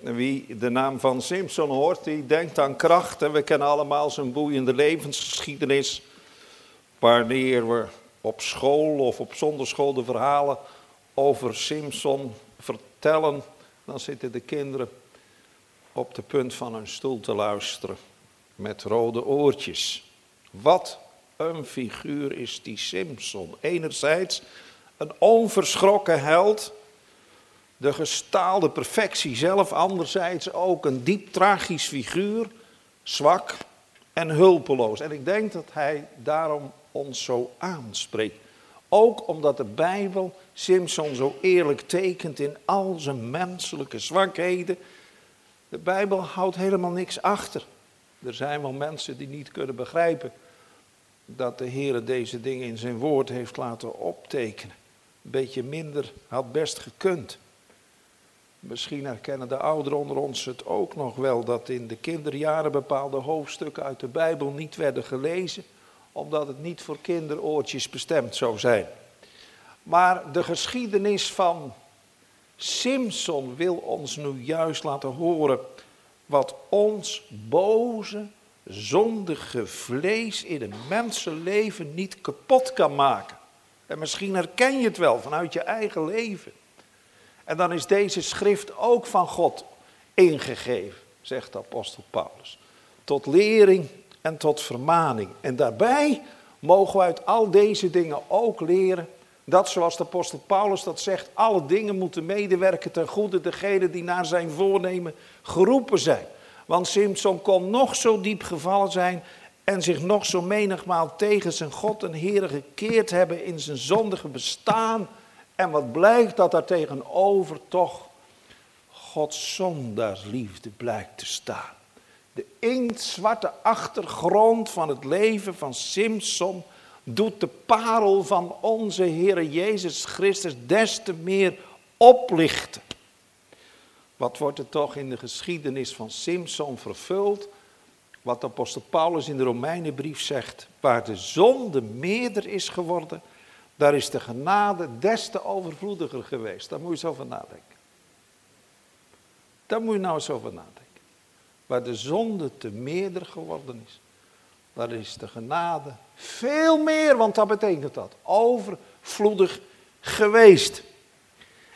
Wie de naam van Simpson hoort, die denkt aan kracht. En we kennen allemaal zijn boeiende levensgeschiedenis. Wanneer we op school of op zonderschool de verhalen over Simpson vertellen, dan zitten de kinderen op de punt van hun stoel te luisteren met rode oortjes. Wat een figuur is die Simpson. Enerzijds een onverschrokken held de gestaalde perfectie zelf, anderzijds ook een diep tragisch figuur, zwak en hulpeloos. En ik denk dat hij daarom ons zo aanspreekt. Ook omdat de Bijbel Simpson zo eerlijk tekent in al zijn menselijke zwakheden. De Bijbel houdt helemaal niks achter. Er zijn wel mensen die niet kunnen begrijpen dat de Heer deze dingen in zijn woord heeft laten optekenen. Een beetje minder had best gekund. Misschien herkennen de ouderen onder ons het ook nog wel dat in de kinderjaren bepaalde hoofdstukken uit de Bijbel niet werden gelezen, omdat het niet voor kinderoortjes bestemd zou zijn. Maar de geschiedenis van Simpson wil ons nu juist laten horen wat ons boze, zondige vlees in een mensenleven niet kapot kan maken. En misschien herken je het wel vanuit je eigen leven. En dan is deze schrift ook van God ingegeven, zegt de apostel Paulus. Tot lering en tot vermaning. En daarbij mogen we uit al deze dingen ook leren dat, zoals de apostel Paulus dat zegt, alle dingen moeten medewerken ten goede degene die naar zijn voornemen geroepen zijn. Want Simpson kon nog zo diep gevallen zijn en zich nog zo menigmaal tegen zijn God en Heer gekeerd hebben in zijn zondige bestaan en wat blijkt dat daar tegenover toch Gods zondaarsliefde blijkt te staan. De inktzwarte achtergrond van het leven van Simpson doet de parel van onze Heer Jezus Christus des te meer oplichten. Wat wordt er toch in de geschiedenis van Simpson vervuld? Wat apostel Paulus in de Romeinenbrief zegt, waar de zonde meerder is geworden daar is de genade des te overvloediger geweest. Daar moet je eens over nadenken. Daar moet je nou eens over nadenken. Waar de zonde te meerder geworden is, daar is de genade veel meer, want dat betekent dat. Overvloedig geweest.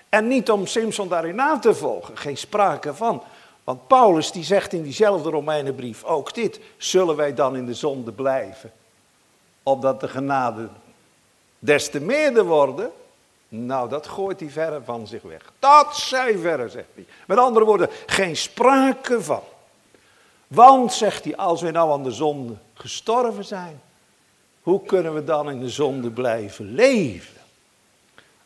En niet om Simpson daarin na te volgen, geen sprake van. Want Paulus die zegt in diezelfde Romeinenbrief ook dit. Zullen wij dan in de zonde blijven? Opdat de genade des te meerder worden, nou dat gooit hij verre van zich weg. Dat zij verre, zegt hij. Met andere woorden, geen sprake van. Want, zegt hij, als we nou aan de zonde gestorven zijn, hoe kunnen we dan in de zonde blijven leven?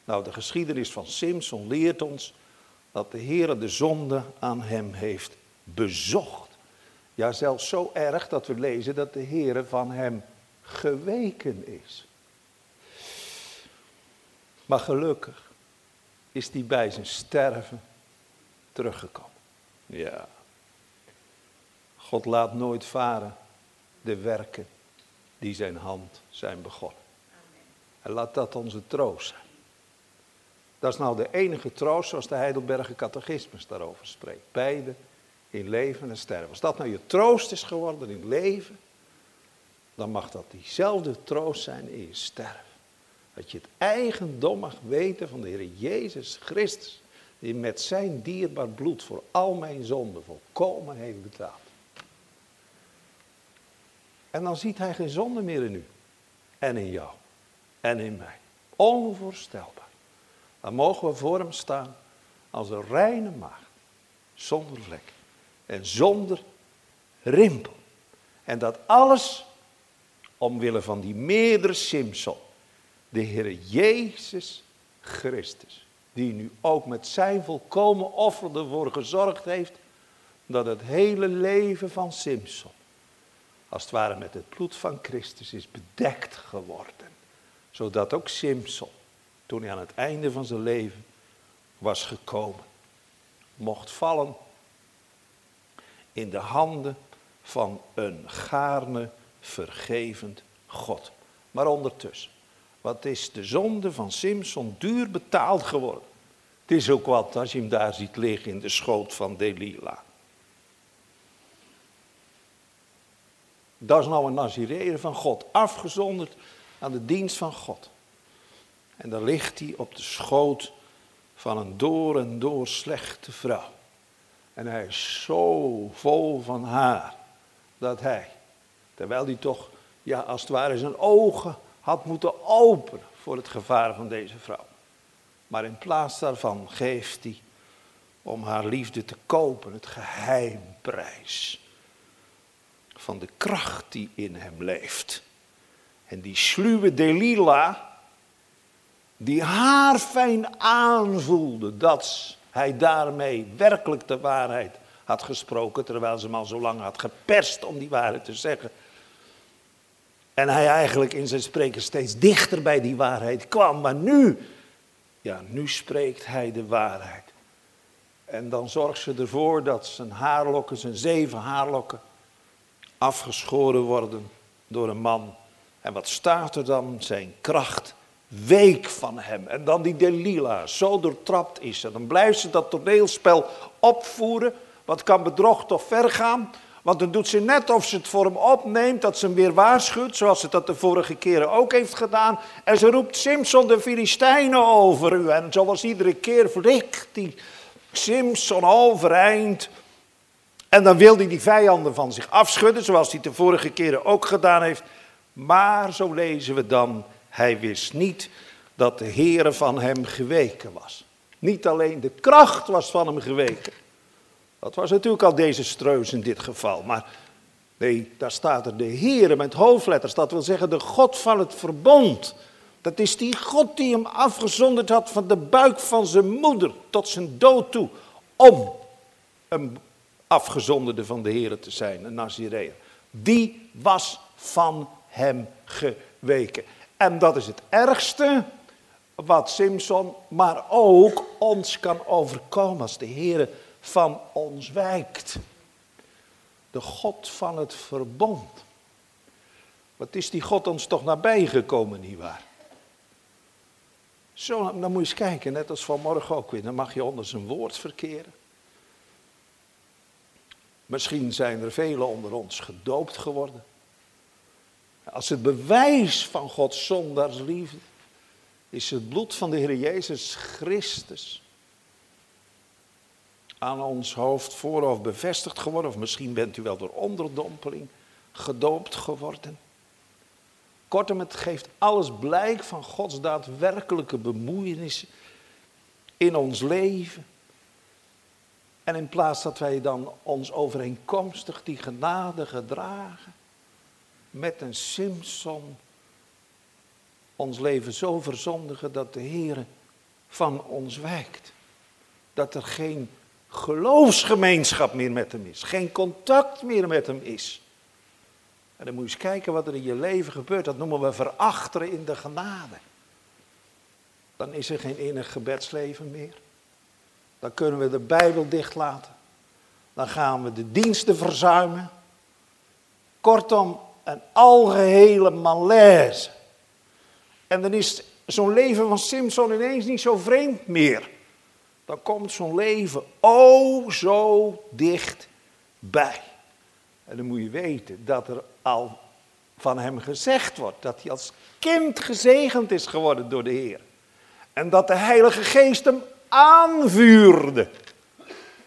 Nou, de geschiedenis van Simpson leert ons dat de Heer de zonde aan hem heeft bezocht. Ja, zelfs zo erg dat we lezen dat de Heer van hem geweken is. Maar gelukkig is hij bij zijn sterven teruggekomen. Ja. God laat nooit varen de werken die zijn hand zijn begonnen. En laat dat onze troost zijn. Dat is nou de enige troost zoals de Heidelberger catechismus daarover spreekt. Beide in leven en sterven. Als dat nou je troost is geworden in leven, dan mag dat diezelfde troost zijn in je sterven. Dat je het eigendom mag weten van de Heer Jezus Christus. Die met zijn dierbaar bloed voor al mijn zonden volkomen heeft betaald. En dan ziet hij geen zonde meer in u. En in jou. En in mij. Onvoorstelbaar. Dan mogen we voor hem staan als een reine maagd. Zonder vlek. En zonder rimpel. En dat alles omwille van die meerdere Simpson de Heer Jezus Christus, die nu ook met zijn volkomen offer ervoor gezorgd heeft dat het hele leven van Simpson, als het ware met het bloed van Christus, is bedekt geworden. Zodat ook Simpson, toen hij aan het einde van zijn leven was gekomen, mocht vallen in de handen van een gaarne vergevend God. Maar ondertussen wat is de zonde van Simpson duur betaald geworden. Het is ook wat als je hem daar ziet liggen in de schoot van Delila. Dat is nou een Nazireër van God, afgezonderd aan de dienst van God. En dan ligt hij op de schoot van een door en door slechte vrouw. En hij is zo vol van haar dat hij, terwijl hij toch, ja, als het ware zijn ogen had moeten openen voor het gevaar van deze vrouw. Maar in plaats daarvan geeft hij om haar liefde te kopen het geheimprijs van de kracht die in hem leeft. En die sluwe Delila, die haar fijn aanvoelde dat hij daarmee werkelijk de waarheid had gesproken, terwijl ze hem al zo lang had geperst om die waarheid te zeggen. En hij eigenlijk in zijn spreken steeds dichter bij die waarheid kwam. Maar nu, ja, nu spreekt hij de waarheid. En dan zorgt ze ervoor dat zijn haarlokken, zijn zeven haarlokken, afgeschoren worden door een man. En wat staat er dan? Zijn kracht week van hem. En dan die Delila zo doortrapt is. En dan blijft ze dat toneelspel opvoeren. Wat kan bedrog toch ver gaan? Want dan doet ze net of ze het voor hem opneemt, dat ze hem weer waarschuwt, zoals ze dat de vorige keren ook heeft gedaan. En ze roept Simpson de Filistijnen over u. En zoals iedere keer vliegt die Simpson overeind. En dan wil hij die vijanden van zich afschudden, zoals hij de vorige keren ook gedaan heeft. Maar zo lezen we dan, hij wist niet dat de Heere van hem geweken was. Niet alleen de kracht was van hem geweken. Dat was natuurlijk al deze streus in dit geval. Maar nee, daar staat er de Heere met hoofdletters. Dat wil zeggen de God van het verbond. Dat is die God die hem afgezonderd had van de buik van zijn moeder tot zijn dood toe. Om een afgezonderde van de Heere te zijn, een Nazireër. Die was van hem geweken. En dat is het ergste wat Simpson, maar ook ons kan overkomen als de Heer van ons wijkt. De God van het verbond. Wat is die God ons toch nabij gekomen, nietwaar? Zo, dan moet je eens kijken, net als vanmorgen ook weer. Dan mag je onder zijn woord verkeren. Misschien zijn er velen onder ons gedoopt geworden. Als het bewijs van Gods zondaarsliefde is het bloed van de Heer Jezus Christus aan ons hoofd vooraf bevestigd geworden. Of misschien bent u wel door onderdompeling gedoopt geworden. Kortom, het geeft alles blijk van Gods daadwerkelijke bemoeienis in ons leven. En in plaats dat wij dan ons overeenkomstig die genade gedragen, met een Simpson ons leven zo verzondigen dat de Heer van ons wijkt. Dat er geen geloofsgemeenschap meer met hem is, geen contact meer met hem is. En dan moet je eens kijken wat er in je leven gebeurt. Dat noemen we verachteren in de genade. Dan is er geen innig gebedsleven meer. Dan kunnen we de Bijbel dichtlaten. Dan gaan we de diensten verzuimen. Kortom, een algehele malaise. En dan is zo'n leven van Simpson ineens niet zo vreemd meer. Dan komt zo'n leven oh zo dichtbij. En dan moet je weten dat er al van hem gezegd wordt dat hij als kind gezegend is geworden door de Heer. En dat de Heilige Geest hem aanvuurde.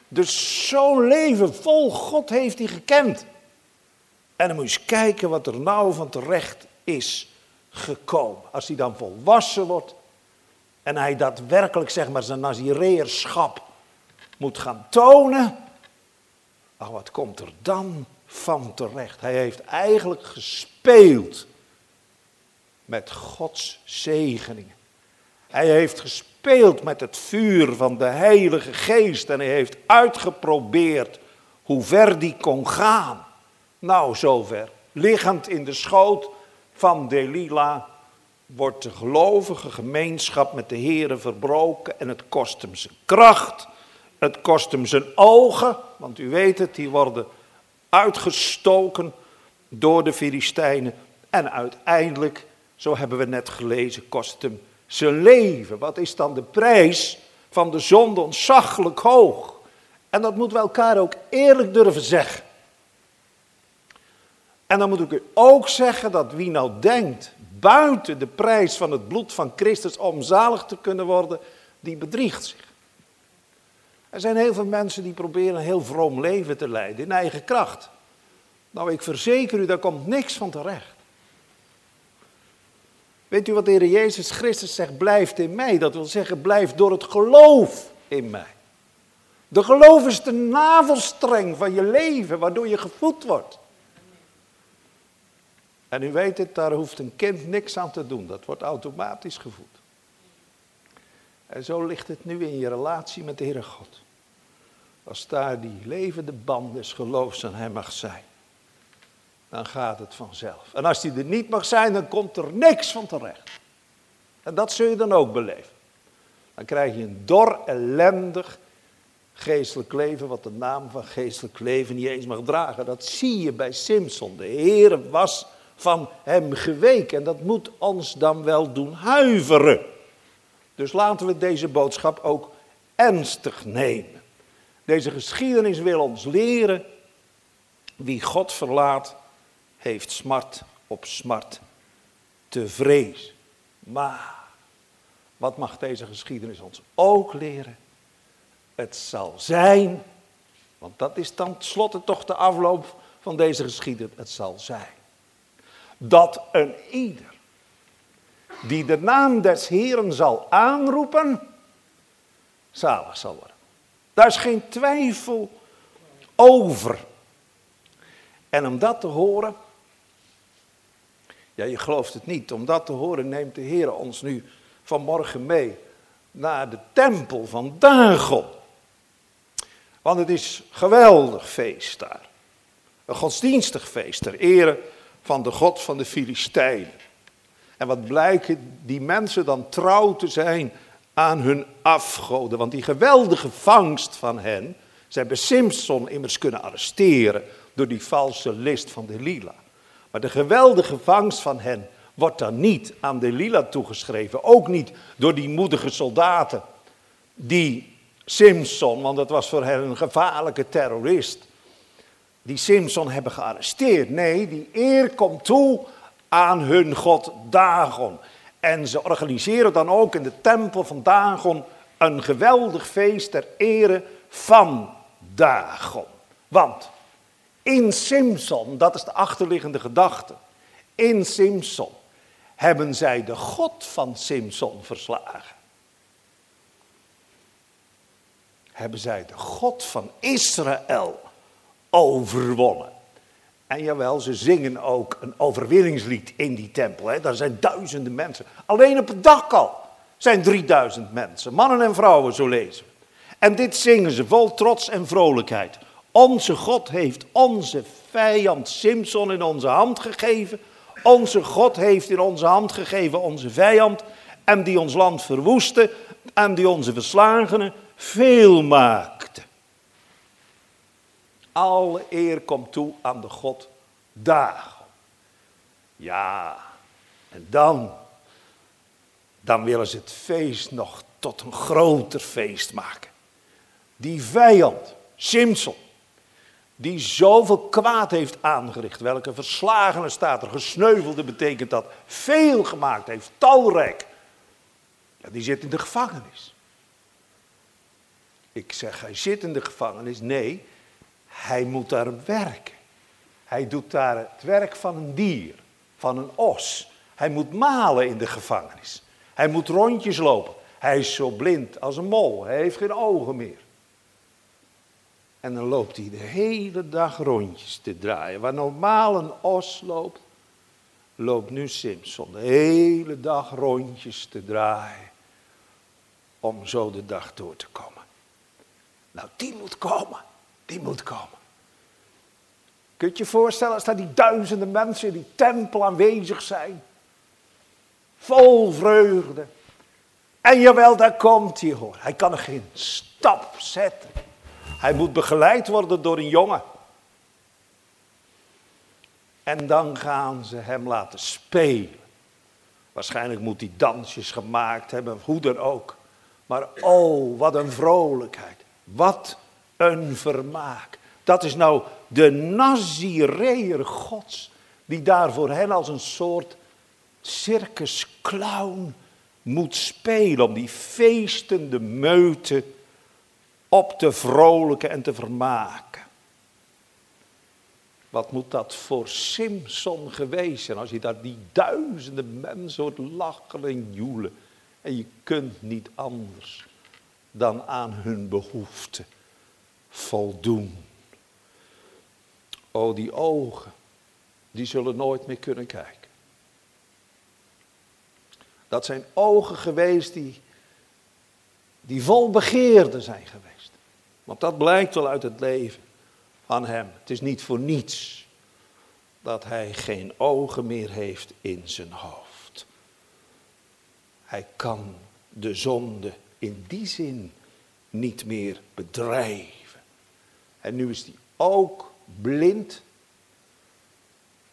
Dus zo'n leven vol God heeft hij gekend. En dan moet je eens kijken wat er nou van terecht is gekomen. Als hij dan volwassen wordt en hij daadwerkelijk zeg maar zijn nazireerschap moet gaan tonen. Ach, wat komt er dan van terecht? Hij heeft eigenlijk gespeeld met Gods zegeningen. Hij heeft gespeeld met het vuur van de Heilige Geest en hij heeft uitgeprobeerd hoe ver die kon gaan. Nou, zover. Liggend in de schoot van Delila wordt de gelovige gemeenschap met de Here verbroken en het kost hem zijn kracht, het kost hem zijn ogen, want u weet het, die worden uitgestoken door de Filistijnen en uiteindelijk, zo hebben we net gelezen, kost hem zijn leven. Wat is dan de prijs van de zonde ontzaglijk hoog. En dat moeten we elkaar ook eerlijk durven zeggen. En dan moet ik u ook zeggen dat wie nou denkt buiten de prijs van het bloed van Christus om zalig te kunnen worden, die bedriegt zich. Er zijn heel veel mensen die proberen een heel vroom leven te leiden in eigen kracht. Nou, ik verzeker u, daar komt niks van terecht. Weet u wat de Heer Jezus Christus zegt? Blijft in mij. Dat wil zeggen, blijf door het geloof in mij. De geloof is de navelstreng van je leven, waardoor je gevoed wordt. En u weet het, daar hoeft een kind niks aan te doen. Dat wordt automatisch gevoed. En zo ligt het nu in je relatie met de Heere God. Als daar die levende band des geloofs aan hem mag zijn, dan gaat het vanzelf. En als die er niet mag zijn, dan komt er niks van terecht. En dat zul je dan ook beleven. Dan krijg je een dor, ellendig geestelijk leven, wat de naam van geestelijk leven niet eens mag dragen. Dat zie je bij Simpson. De Heer was van hem geweken en dat moet ons dan wel doen huiveren. Dus laten we deze boodschap ook ernstig nemen. Deze geschiedenis wil ons leren, wie God verlaat, heeft smart op smart te vrezen. Maar wat mag deze geschiedenis ons ook leren? Het zal zijn, want dat is dan tenslotte toch de afloop van deze geschiedenis. Het zal zijn dat een ieder die de naam des Heeren zal aanroepen, zalig zal worden. Daar is geen twijfel over. En om dat te horen, ja, je gelooft het niet. Om dat te horen neemt de Heer ons nu vanmorgen mee naar de tempel van Dagon. Want het is geweldig feest daar. Een godsdienstig feest ter ere van de God van de Filistijnen. En wat blijken die mensen dan trouw te zijn aan hun afgoden. Want die geweldige vangst van hen, ze hebben Simpson immers kunnen arresteren door die valse list van de Lila. Maar de geweldige vangst van hen wordt dan niet aan de Lila toegeschreven. Ook niet door die moedige soldaten die Simpson, want dat was voor hen een gevaarlijke terrorist, die Simpson hebben gearresteerd. Nee, die eer komt toe aan hun god Dagon. En ze organiseren dan ook in de tempel van Dagon een geweldig feest ter ere van Dagon. Want in Simpson, dat is de achterliggende gedachte, in Simpson hebben zij de God van Simpson verslagen. Hebben zij de God van Israël overwonnen. En jawel, ze zingen ook een overwinningslied in die tempel. Hè. Daar zijn duizenden mensen. Alleen op het dak al zijn 3000 mensen. Mannen en vrouwen, zo lezen. En dit zingen ze vol trots en vrolijkheid. Onze God heeft onze vijand Simson in onze hand gegeven. Onze God heeft in onze hand gegeven onze vijand. En die ons land verwoestte. En die onze verslagenen veel maakte. Alle eer komt toe aan de God Dagon. Ja, en dan, dan willen ze het feest nog tot een groter feest maken. Die vijand, Simson, die zoveel kwaad heeft aangericht, welke verslagene staat er, gesneuvelde betekent dat, veel gemaakt heeft, talrijk. Die zit in de gevangenis. Ik zeg, hij zit in de gevangenis. Nee, hij moet daar werken. Hij doet daar het werk van een dier, van een os. Hij moet malen in de gevangenis. Hij moet rondjes lopen. Hij is zo blind als een mol. Hij heeft geen ogen meer. En dan loopt hij de hele dag rondjes te draaien. Waar normaal een os loopt, loopt nu Simpson de hele dag rondjes te draaien. Om zo de dag door te komen. Nou, die moet komen. Die moet komen. Kun je je voorstellen als daar die duizenden mensen in die tempel aanwezig zijn? Vol vreugde. En jawel, daar komt hij hoor. Hij kan er geen stap zetten. Hij moet begeleid worden door een jongen. En dan gaan ze hem laten spelen. Waarschijnlijk moet hij dansjes gemaakt hebben, hoe dan ook. Maar oh, wat een vrolijkheid. Wat een vermaak. Dat is nou de Nazireër Gods, die daar voor hen als een soort circusclown moet spelen om die feestende meute op te vrolijken en te vermaken. Wat moet dat voor Simpson geweest zijn als je daar die duizenden mensen hoort lachen en joelen. En je kunt niet anders dan aan hun behoeften voldoen. O, die ogen, die zullen nooit meer kunnen kijken. Dat zijn ogen geweest die, die vol begeerte zijn geweest. Want dat blijkt wel uit het leven van hem. Het is niet voor niets dat hij geen ogen meer heeft in zijn hoofd. Hij kan de zonde in die zin niet meer bedrijven. En nu is hij ook blind.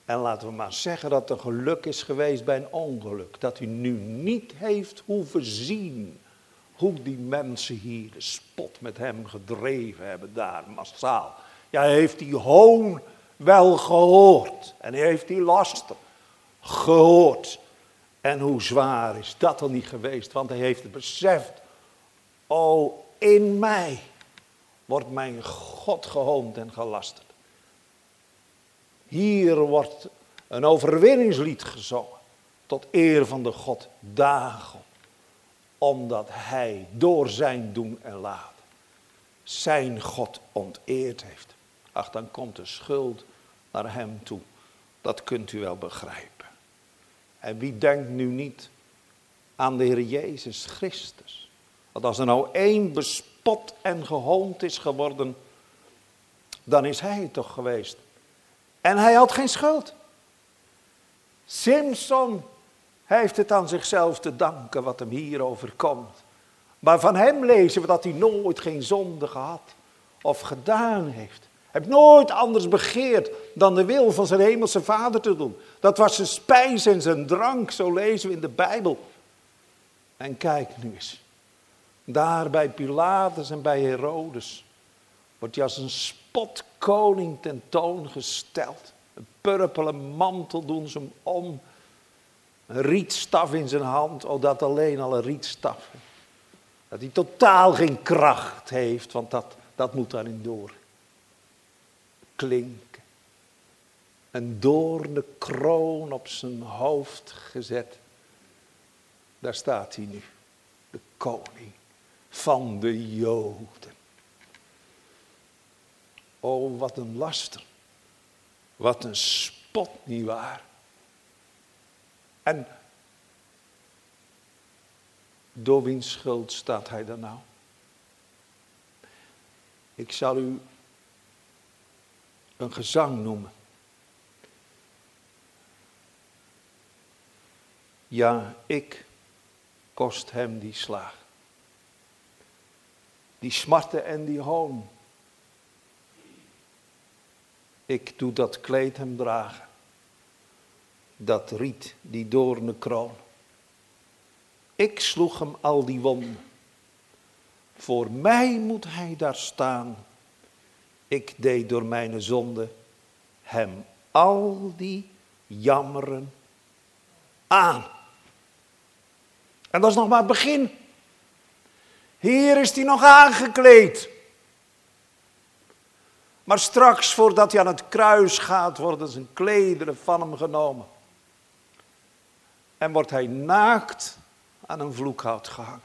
En laten we maar zeggen dat er geluk is geweest bij een ongeluk. Dat hij nu niet heeft hoeven zien hoe die mensen hier de spot met hem gedreven hebben daar massaal. Ja, hij heeft die hoon wel gehoord. En hij heeft die laster gehoord. En hoe zwaar is dat dan niet geweest? Want hij heeft het beseft. Oh, in mij wordt mijn God gehoond en gelasterd. Hier wordt een overwinningslied gezongen. Tot eer van de God Dagon. Omdat hij door zijn doen en laten zijn God onteerd heeft. Ach, dan komt de schuld naar hem toe. Dat kunt u wel begrijpen. En wie denkt nu niet aan de Heer Jezus Christus? Want als er nou één bespot en gehoond is geworden, dan is hij toch geweest. En hij had geen schuld. Simpson heeft het aan zichzelf te danken wat hem hier overkomt. Maar van hem lezen we dat hij nooit geen zonde gehad of gedaan heeft. Hij heeft nooit anders begeerd dan de wil van zijn hemelse vader te doen. Dat was zijn spijs en zijn drank, zo lezen we in de Bijbel. En kijk nu eens. Daar bij Pilatus en bij Herodes wordt hij als een spotkoning tentoongesteld. Een purpelen mantel doen ze hem om. Een rietstaf in zijn hand. Oh, dat alleen al een rietstaf. Dat hij totaal geen kracht heeft, want dat, dat moet daarin door. Klinken. Een doorne kroon op zijn hoofd gezet. Daar staat hij nu. De koning van de Joden. Oh, wat een laster. Wat een spot, nietwaar. En door wiens schuld staat hij dan nou? Ik zal u een gezang noemen. Ja, ik kost hem die slaag. Die smarten en die hoon. Ik doe dat kleed hem dragen. Dat riet, die doorne kroon. Ik sloeg hem al die wonden. Voor mij moet hij daar staan. Ik deed door mijn zonde hem al die jammeren aan. En dat is nog maar het begin. Hier is hij nog aangekleed. Maar straks, voordat hij aan het kruis gaat, worden zijn klederen van hem genomen. En wordt hij naakt aan een vloekhout gehangen.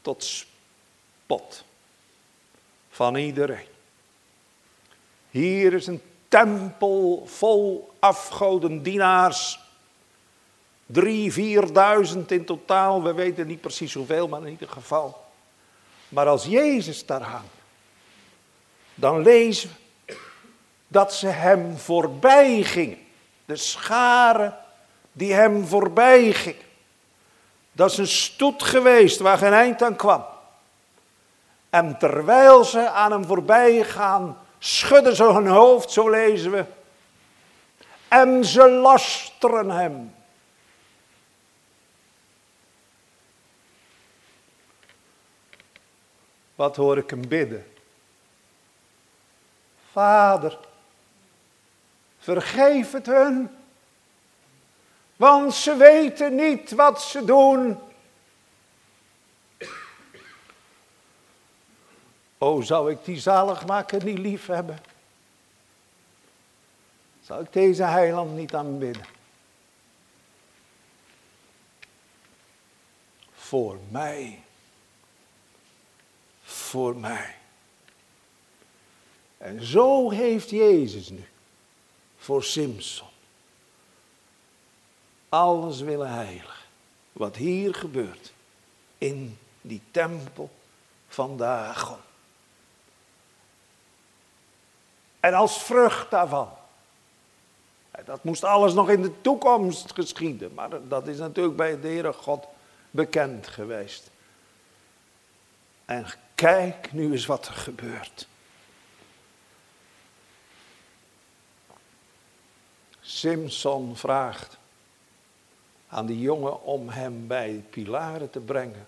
Tot spot van iedereen. Hier is een tempel vol afgodendienaars. Drie, vierduizend in totaal, we weten niet precies hoeveel, maar in ieder geval. Maar als Jezus daar hangt, dan lezen we dat ze hem voorbij gingen. De scharen die hem voorbij ging. Dat is een stoet geweest waar geen eind aan kwam. En terwijl ze aan hem voorbij gaan, schudden ze hun hoofd, zo lezen we. En ze lasteren hem. Wat hoor ik hem bidden? Vader, vergeef het hun, want ze weten niet wat ze doen. O, zou ik die zaligmaker niet lief hebben? Zou ik deze heiland niet aanbidden? Voor mij. Voor mij. En zo heeft Jezus nu voor Simpson alles willen heiligen. Wat hier gebeurt in die tempel van Dagon. En als vrucht daarvan. Dat moest alles nog in de toekomst geschieden. Maar dat is natuurlijk bij de Heere God bekend geweest. En kijk nu eens wat er gebeurt. Simpson vraagt aan die jongen om hem bij de pilaren te brengen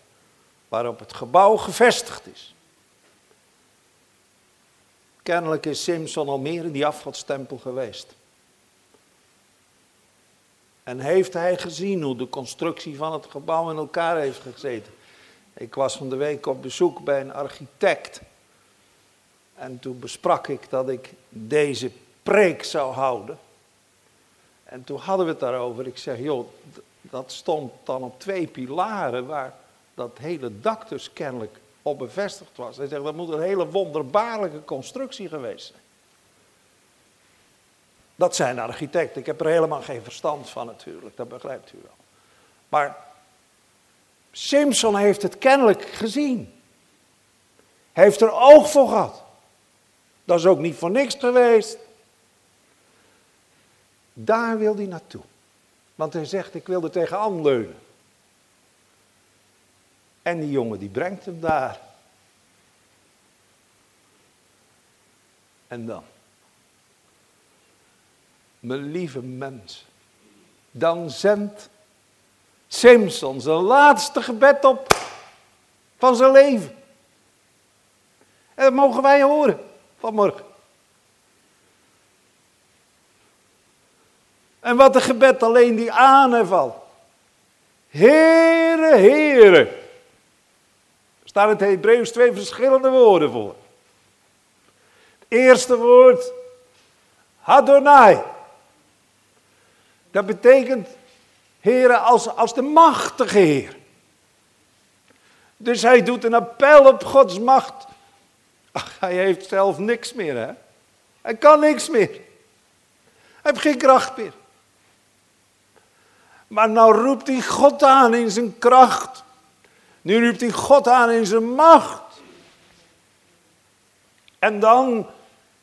waarop het gebouw gevestigd is. Kennelijk is Simpson al meer in die afgodstempel geweest. En heeft hij gezien hoe de constructie van het gebouw in elkaar heeft gezeten. Ik was van de week op bezoek bij een architect. En toen besprak ik dat ik deze preek zou houden. En toen hadden we het daarover. Ik zeg, joh, dat stond dan op twee pilaren waar dat hele dak dus kennelijk op bevestigd was. Hij zegt, dat moet een hele wonderbaarlijke constructie geweest zijn. Dat zijn architecten. Ik heb er helemaal geen verstand van natuurlijk, dat begrijpt u wel. Maar Simpson heeft het kennelijk gezien. Heeft er oog voor gehad. Dat is ook niet voor niks geweest. Daar wil hij naartoe. Want hij zegt, ik wil er tegenaan leunen. En die jongen die brengt hem daar. En dan? Mijn lieve mens. Dan zendt Simpson zijn laatste gebed op van zijn leven. En dat mogen wij horen vanmorgen. En wat een gebed alleen die aanval. Here, Here. Er staan in het Hebreeuws twee verschillende woorden voor. Het eerste woord, Adonai. Dat betekent, Heere, als, als de machtige Heer. Dus hij doet een appel op Gods macht. Ach, hij heeft zelf niks meer, hè? Hij kan niks meer. Hij heeft geen kracht meer. Maar nou roept hij God aan in zijn kracht. Nu roept hij God aan in zijn macht. En dan,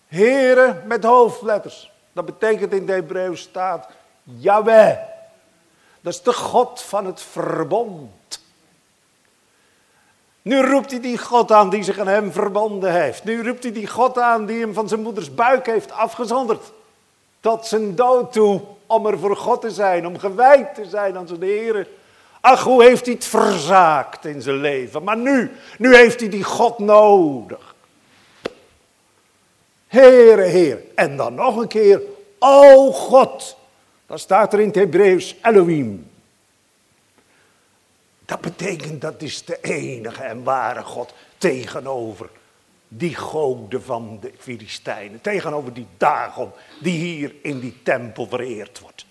Heren met hoofdletters. Dat betekent in de Hebreeuws staat Yahweh. Dat is de God van het verbond. Nu roept hij die God aan die zich aan hem verbonden heeft. Nu roept hij die God aan die hem van zijn moeders buik heeft afgezonderd. Tot zijn dood toe om er voor God te zijn, om gewijd te zijn aan zijn Heer. Ach, hoe heeft hij het verzaakt in zijn leven. Maar nu, nu heeft hij die God nodig. Heere, Heer. En dan nog een keer, o God. Dan staat er in het Hebreeuws Elohim. Dat betekent dat is de enige en ware God tegenover die goden van de Filistijnen. Tegenover die Dagon die hier in die tempel vereerd wordt.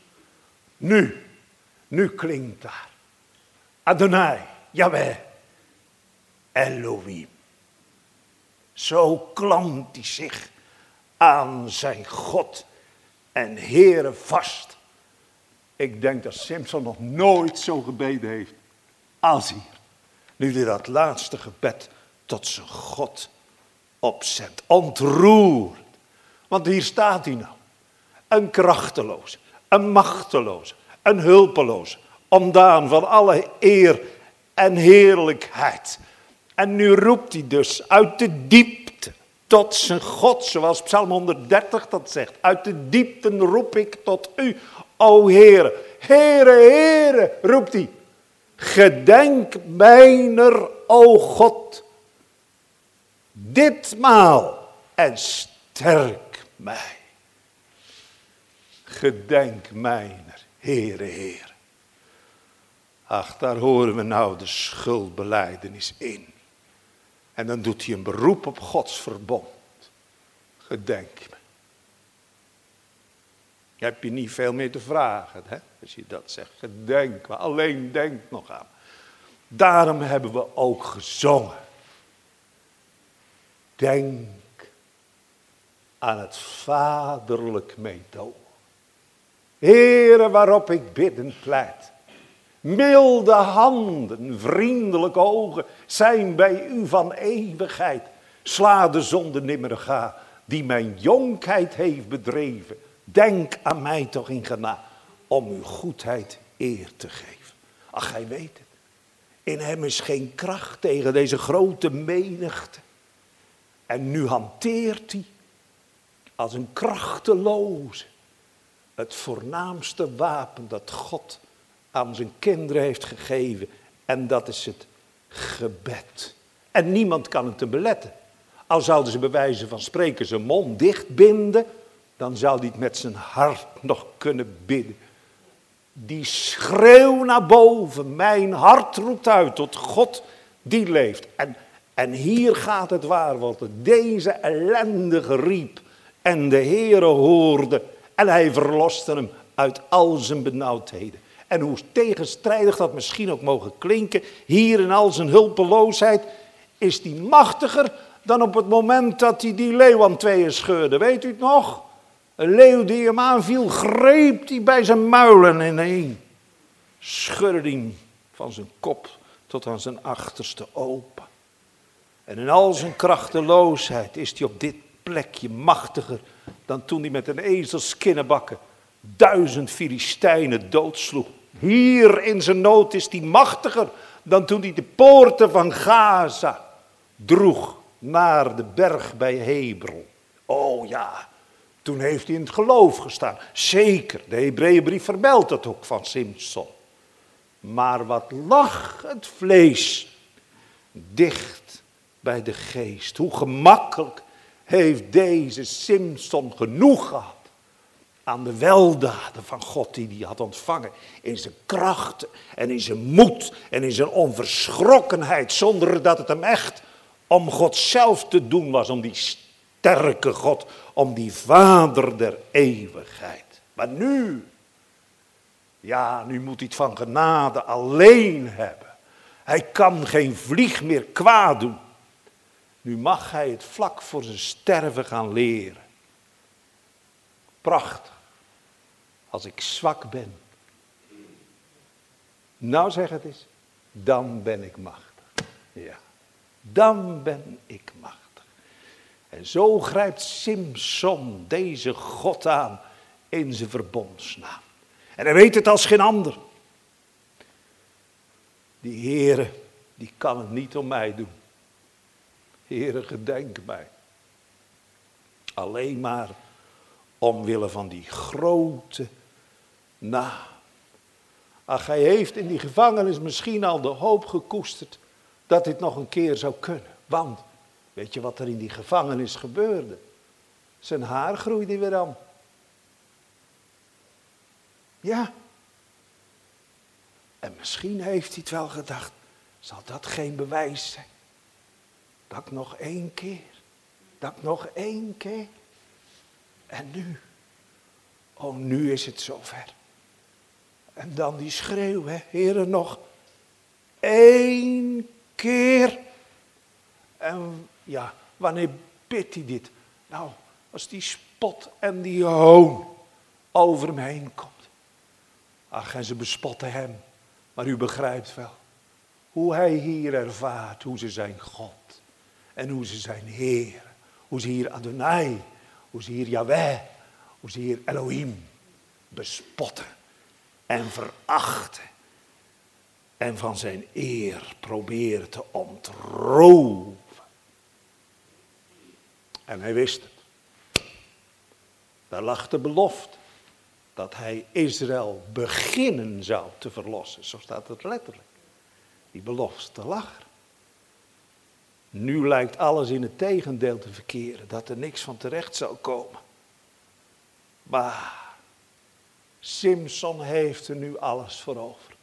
Nu, nu klinkt daar. Adonai, Yahweh, Elohim. Zo klampt hij zich aan zijn God en Heere vast. Ik denk dat Simpson nog nooit zo gebeden heeft als hier. Nu hij dat laatste gebed tot zijn God opzet. Ontroerd. Want hier staat hij nou. Een krachteloze, een machteloze, een hulpeloze. Ondaan van alle eer en heerlijkheid. En nu roept hij dus uit de diepte tot zijn God, zoals Psalm 130 dat zegt. Uit de diepten roep ik tot u, o Heere. Heere, Heere, roept hij. Gedenk mijner, o God, ditmaal en sterk mij. Gedenk mijner, Heere, Heer. Ach, daar horen we nou de schuldbeleidenis in. En dan doet hij een beroep op Gods verbond. Gedenk me. Je hebt je niet veel meer te vragen, hè? als je dat zegt. Gedenk me, alleen denk nog aan. Daarom hebben we ook gezongen. Denk aan het vaderlijk meedogen. Here waarop ik bidden pleit. Milde handen, vriendelijke ogen zijn bij u van eeuwigheid. Sla de zonde nimmer ga, die mijn jonkheid heeft bedreven. Denk aan mij toch in genade, om uw goedheid eer te geven. Ach, gij weet het. In hem is geen kracht tegen deze grote menigte. En nu hanteert hij als een krachteloze het voornaamste wapen dat God aan zijn kinderen heeft gegeven. En dat is het gebed. En niemand kan het te beletten. Al zouden ze bij wijze van spreken zijn mond dichtbinden, dan zou hij het met zijn hart nog kunnen bidden. Die schreeuw naar boven, mijn hart roept uit tot God die leeft. En, en hier gaat het waar, want deze ellendige riep en de Heere hoorde en hij verloste hem uit al zijn benauwdheden. En hoe tegenstrijdig dat misschien ook mogen klinken, hier in al zijn hulpeloosheid, is die machtiger dan op het moment dat hij die leeuw aan tweeën scheurde. Weet u het nog? Een leeuw die hem aanviel, greep hij bij zijn muilen ineen. Schudde hem van zijn kop tot aan zijn achterste open. En in al zijn krachteloosheid is hij op dit plekje machtiger dan toen hij met een ezels kinnebakken duizend Filistijnen doodsloeg. Hier in zijn nood is hij machtiger dan toen hij de poorten van Gaza droeg naar de berg bij Hebron. Oh ja, toen heeft hij in het geloof gestaan. Zeker, de Hebreeënbrief vermeldt dat ook van Simson. Maar wat lag het vlees dicht bij de geest. Hoe gemakkelijk heeft deze Simson genoeg gehad aan de weldaden van God die hij had ontvangen. In zijn kracht en in zijn moed en in zijn onverschrokkenheid. Zonder dat het hem echt om God zelf te doen was. Om die sterke God. Om die vader der eeuwigheid. Maar nu. Ja, nu moet hij het van genade alleen hebben. Hij kan geen vlieg meer kwaad doen. Nu mag hij het vlak voor zijn sterven gaan leren. Prachtig. Als ik zwak ben. Nou zeg het eens. Dan ben ik machtig. Ja. Dan ben ik machtig. En zo grijpt Simson deze God aan in zijn verbondsnaam. En hij weet het als geen ander. Die Heere, die kan het niet om mij doen. Heere, gedenk mij. Alleen maar omwille van die grote naam. Ach, hij heeft in die gevangenis misschien al de hoop gekoesterd dat dit nog een keer zou kunnen. Want, weet je wat er in die gevangenis gebeurde? Zijn haar groeide weer aan. Ja. En misschien heeft hij het wel gedacht, zal dat geen bewijs zijn? Dat nog één keer. Dat nog één keer. En nu. Oh, nu is het zover. En dan die schreeuw, hè, heren, nog één keer. En ja, wanneer bidt hij dit? Nou, als die spot en die hoon over hem heen komt. Ach, en ze bespotten hem. Maar u begrijpt wel hoe hij hier ervaart hoe ze zijn God en hoe ze zijn Heer. Hoe ze hier Adonai, hoe ze hier Yahweh, hoe ze hier Elohim bespotten en verachten. En van zijn eer proberen te ontroven. En hij wist het. Daar lag de belofte dat hij Israël beginnen zou te verlossen. Zo staat het letterlijk. Die belofte lag er. Nu lijkt alles in het tegendeel te verkeren, dat er niks van terecht zou komen. Maar Simson heeft er nu alles voor over.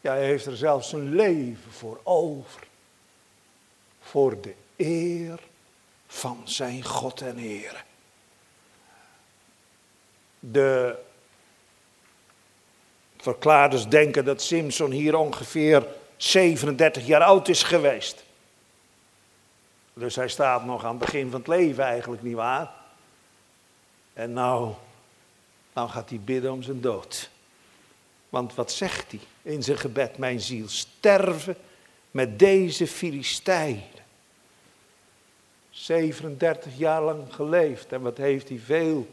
Ja, hij heeft er zelfs zijn leven voor over. Voor de eer van zijn God en Heer. De verklaarders denken dat Simson hier ongeveer 37 jaar oud is geweest. Dus hij staat nog aan het begin van het leven eigenlijk, niet waar? En nou, nou gaat hij bidden om zijn dood. Want wat zegt hij in zijn gebed, mijn ziel? Sterven met deze Filistijnen. 37 jaar lang geleefd en wat heeft hij veel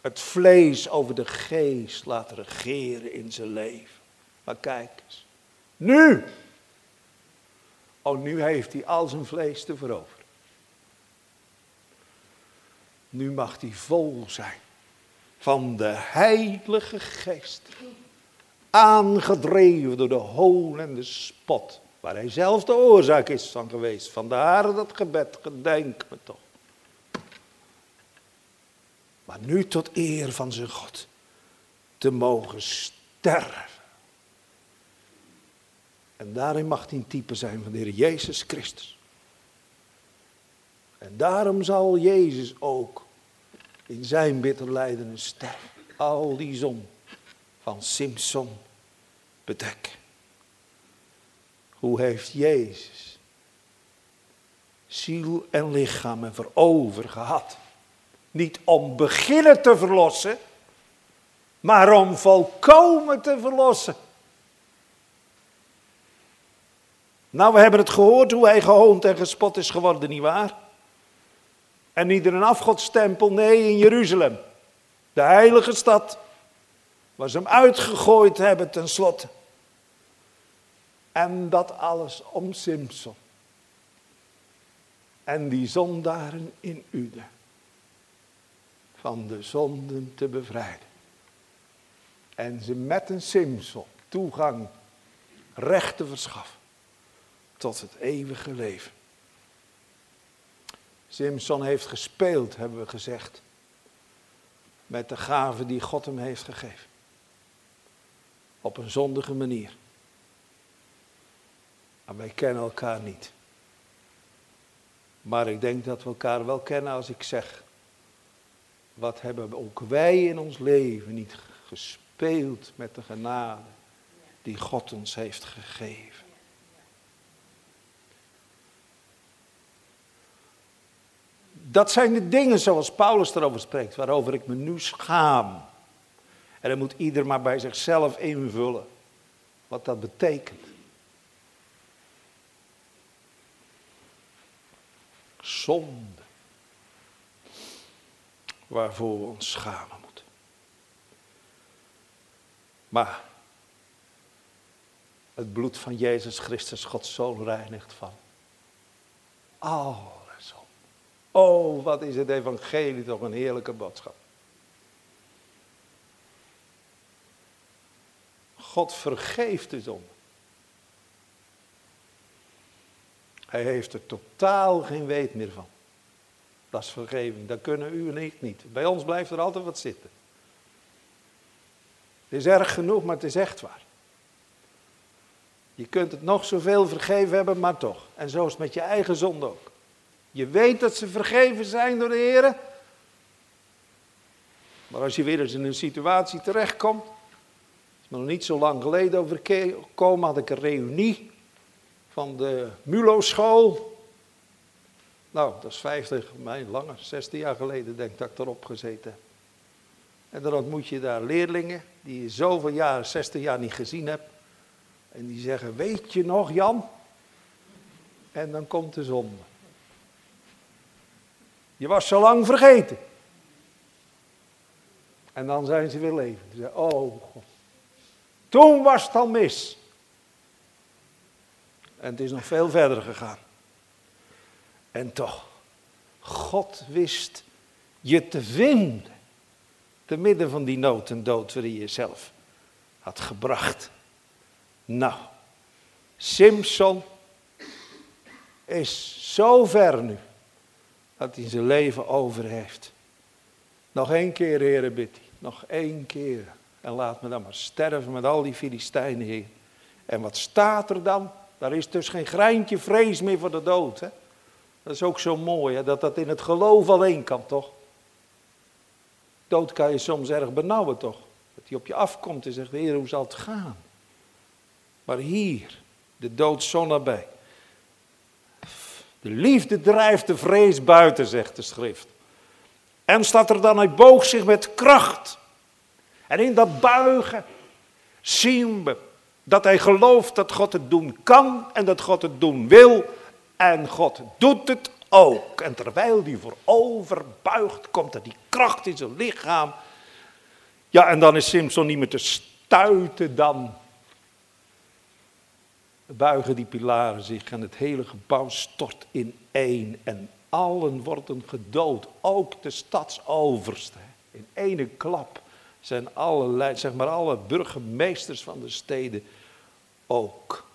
het vlees over de geest laten regeren in zijn leven. Maar kijk eens. Nu. Oh, nu heeft hij al zijn vlees te veroveren. Nu mag hij vol zijn van de Heilige Geest. Aangedreven door de hoon en de spot. Waar hij zelf de oorzaak is van geweest. Vandaar dat gebed, gedenk me toch. Maar nu tot eer van zijn God. Te mogen sterven. En daarin mag een type zijn van de Heer Jezus Christus. En daarom zal Jezus ook in zijn bitter lijden en sterven. Al die zon van Simpson bedekken. Hoe heeft Jezus ziel en lichaam ervoor over gehad? Niet om beginnen te verlossen, maar om volkomen te verlossen. Nou, we hebben het gehoord hoe hij gehoond en gespot is geworden, nietwaar? En niet in een afgodstempel, nee, in Jeruzalem. De heilige stad. Waar ze hem uitgegooid hebben tenslotte. En dat alles om Simpson. En die zondaren in Ude. Van de zonden te bevrijden. En ze met een Simpson toegang, recht te verschaffen. Tot het eeuwige leven. Simpson heeft gespeeld, hebben we gezegd. Met de gaven die God hem heeft gegeven. Op een zondige manier. Maar wij kennen elkaar niet. Maar ik denk dat we elkaar wel kennen als ik zeg. Wat hebben ook wij in ons leven niet gespeeld met de genade die God ons heeft gegeven. Dat zijn de dingen zoals Paulus erover spreekt, waarover ik me nu schaam. En dan moet ieder maar bij zichzelf invullen wat dat betekent. Zonde. Waarvoor we ons schamen moeten. Maar het bloed van Jezus Christus, Gods Zoon, reinigt van alle zonde. Oh, wat is het evangelie toch een heerlijke boodschap. God vergeeft de zonde. Hij heeft er totaal geen weet meer van. Dat is vergeving. Dat kunnen u en ik niet. Bij ons blijft er altijd wat zitten. Het is erg genoeg, maar het is echt waar. Je kunt het nog zoveel vergeven hebben, maar toch. En zo is het met je eigen zonde ook. Je weet dat ze vergeven zijn door de Heer. Maar als je weer eens in een situatie terechtkomt. Is nog niet zo lang geleden overkomen, had ik een reunie van de Mulo-school. Nou, dat is 50, mijn langer, 16 jaar geleden denk ik dat ik erop gezeten heb. En dan ontmoet je daar leerlingen die je zoveel jaar, 60 jaar niet gezien hebt. En die zeggen, weet je nog Jan? En dan komt de zonde. Je was zo lang vergeten. En dan zijn ze weer levend. Ze zeggen, oh God. Toen was het al mis. En het is nog veel verder gegaan. En toch, God wist je te vinden. Te midden van die nood en dood waarin je jezelf had gebracht. Nou, Simpson is zo ver nu dat hij zijn leven over heeft. Nog één keer, heren, bidt hij. Nog één keer. En laat me dan maar sterven met al die Filistijnen, heer. En wat staat er dan? Daar is dus geen greintje vrees meer voor de dood. Hè? Dat is ook zo mooi, hè? dat dat in het geloof alleen kan, toch? Dood kan je soms erg benauwen, toch? Dat hij op je afkomt en zegt, heer, hoe zal het gaan? Maar hier, de dood zo. De liefde drijft de vrees buiten, zegt de schrift. En staat er dan, hij boog zich met kracht. En in dat buigen zien we dat hij gelooft dat God het doen kan en dat God het doen wil. En God doet het ook. En terwijl hij voorover buigt, komt er die kracht in zijn lichaam. Ja, en dan is Simpson niet meer te stuiten dan. Buigen die pilaren zich en het hele gebouw stort in één. En allen worden gedood, ook de stadsoverste. In ene klap zijn alle, zeg maar, alle burgemeesters van de steden ook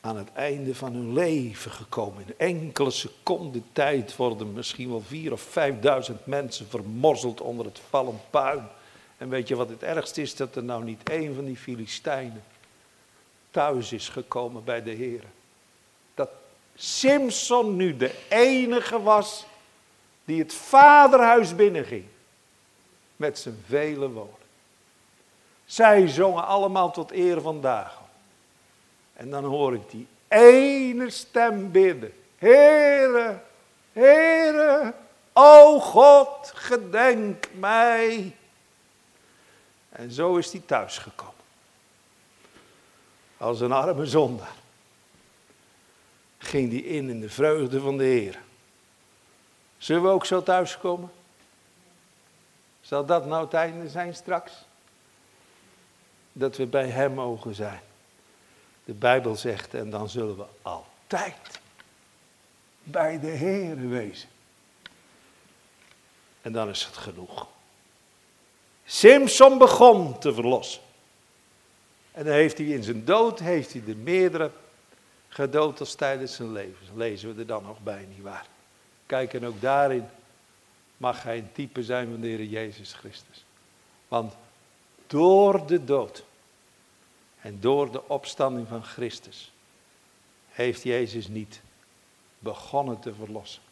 aan het einde van hun leven gekomen. In enkele seconden tijd worden misschien wel vier of vijfduizend mensen vermorzeld onder het vallend puin. En weet je wat het ergste is? Dat er nou niet één van die Filistijnen thuis is gekomen bij de Heer. Dat Simson nu de enige was die het vaderhuis binnenging. Met zijn vele woorden. Zij zongen allemaal tot eer van Dagon. En dan hoor ik die ene stem bidden. Heere, Heere, o God, gedenk mij. En zo is hij thuisgekomen. Als een arme zondaar. Ging die in in de vreugde van de Heer. Zullen we ook zo thuiskomen? Zal dat nou het einde zijn straks? Dat we bij Hem mogen zijn. De Bijbel zegt, en dan zullen we altijd bij de Heer wezen. En dan is het genoeg. Simpson begon te verlossen. En dan heeft hij in zijn dood, heeft hij de meerdere gedood als tijdens zijn leven. lezen we er dan nog bij, nietwaar? Kijk, en ook daarin mag hij een type zijn van de Heer Jezus Christus. Want door de dood en door de opstanding van Christus heeft Jezus niet begonnen te verlossen.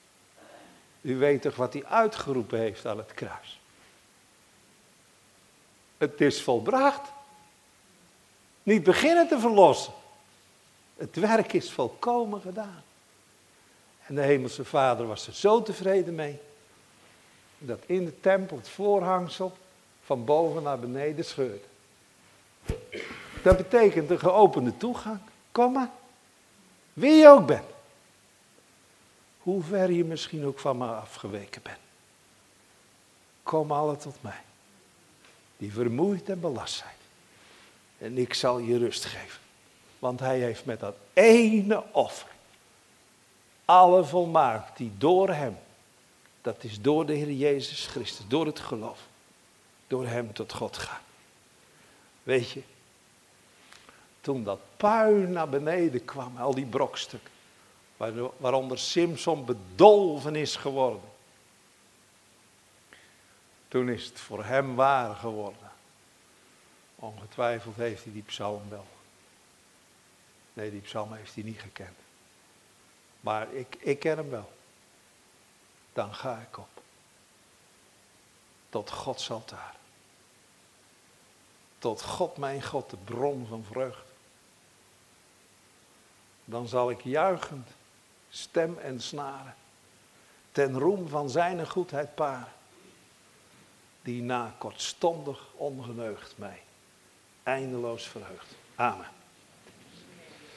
U weet toch wat hij uitgeroepen heeft aan het kruis? Het is volbracht. Niet beginnen te verlossen. Het werk is volkomen gedaan. En de Hemelse Vader was er zo tevreden mee. Dat in de tempel het voorhangsel van boven naar beneden scheurde. Dat betekent een geopende toegang. Kom maar. Wie je ook bent. Hoe ver je misschien ook van me afgeweken bent. Kom alle tot mij. Die vermoeid en belast zijn. En ik zal je rust geven. Want hij heeft met dat ene offer. Alle volmaakt die door hem. Dat is door de Heer Jezus Christus. Door het geloof. Door hem tot God gaan. Weet je, toen dat puin naar beneden kwam, al die brokstukken, waaronder Simpson bedolven is geworden. Toen is het voor hem waar geworden. Ongetwijfeld heeft hij die psalm wel. Nee, die psalm heeft hij niet gekend. Maar ik, ik ken hem wel. Dan ga ik op. Tot Gods altaar. Tot God mijn God, de bron van vreugde dan zal ik juichend stem en snaren ten roem van zijn goedheid paren, die na kortstondig ongeneugd mij eindeloos verheugt. Amen.